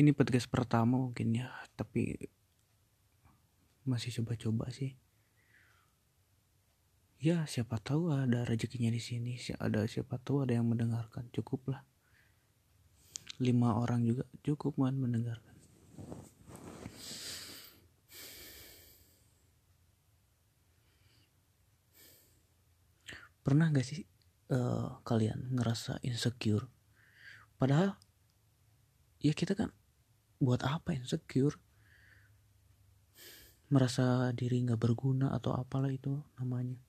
ini podcast pertama mungkin ya tapi masih coba-coba sih. Ya siapa tahu ada rezekinya di sini. Ada siapa tahu ada yang mendengarkan. Cukup lah. Lima orang juga cukup man mendengarkan. Pernah gak sih uh, kalian ngerasa insecure? Padahal ya kita kan buat apa? Insecure. Merasa diri nggak berguna atau apalah itu namanya.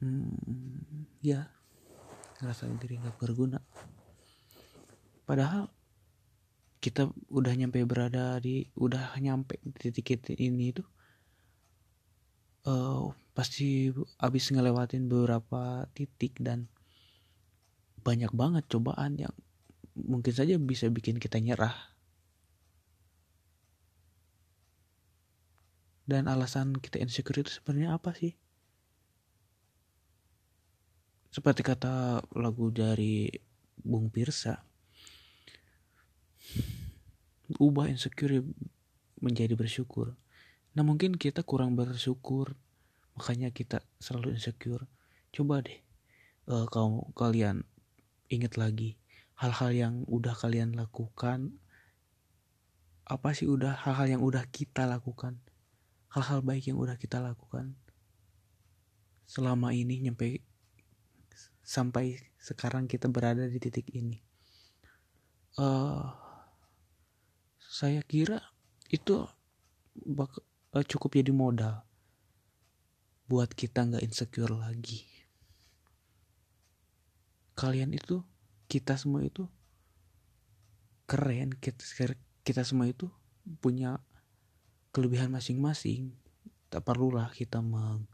Hmm, ya ngerasa diri nggak berguna. Padahal kita udah nyampe berada di udah nyampe di titik ini itu uh, pasti abis ngelewatin beberapa titik dan banyak banget cobaan yang mungkin saja bisa bikin kita nyerah. Dan alasan kita insecure itu sebenarnya apa sih? Seperti kata lagu dari Bung Pirsa ubah insecure menjadi bersyukur. Nah mungkin kita kurang bersyukur makanya kita selalu insecure. Coba deh uh, kalau kalian ingat lagi hal-hal yang udah kalian lakukan apa sih udah hal-hal yang udah kita lakukan hal-hal baik yang udah kita lakukan selama ini nyampe sampai sekarang kita berada di titik ini. Uh, saya kira itu bak uh, cukup jadi modal buat kita nggak insecure lagi. Kalian itu, kita semua itu keren. Kita, kita semua itu punya kelebihan masing-masing. Tak perlulah kita meng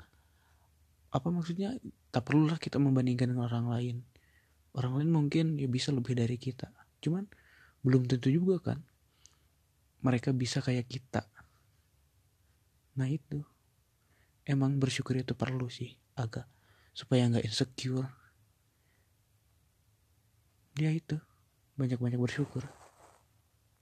apa maksudnya? Tak perlulah kita membandingkan dengan orang lain. Orang lain mungkin ya bisa lebih dari kita. Cuman belum tentu juga kan mereka bisa kayak kita. Nah itu. Emang bersyukur itu perlu sih agak supaya nggak insecure dia itu. Banyak-banyak bersyukur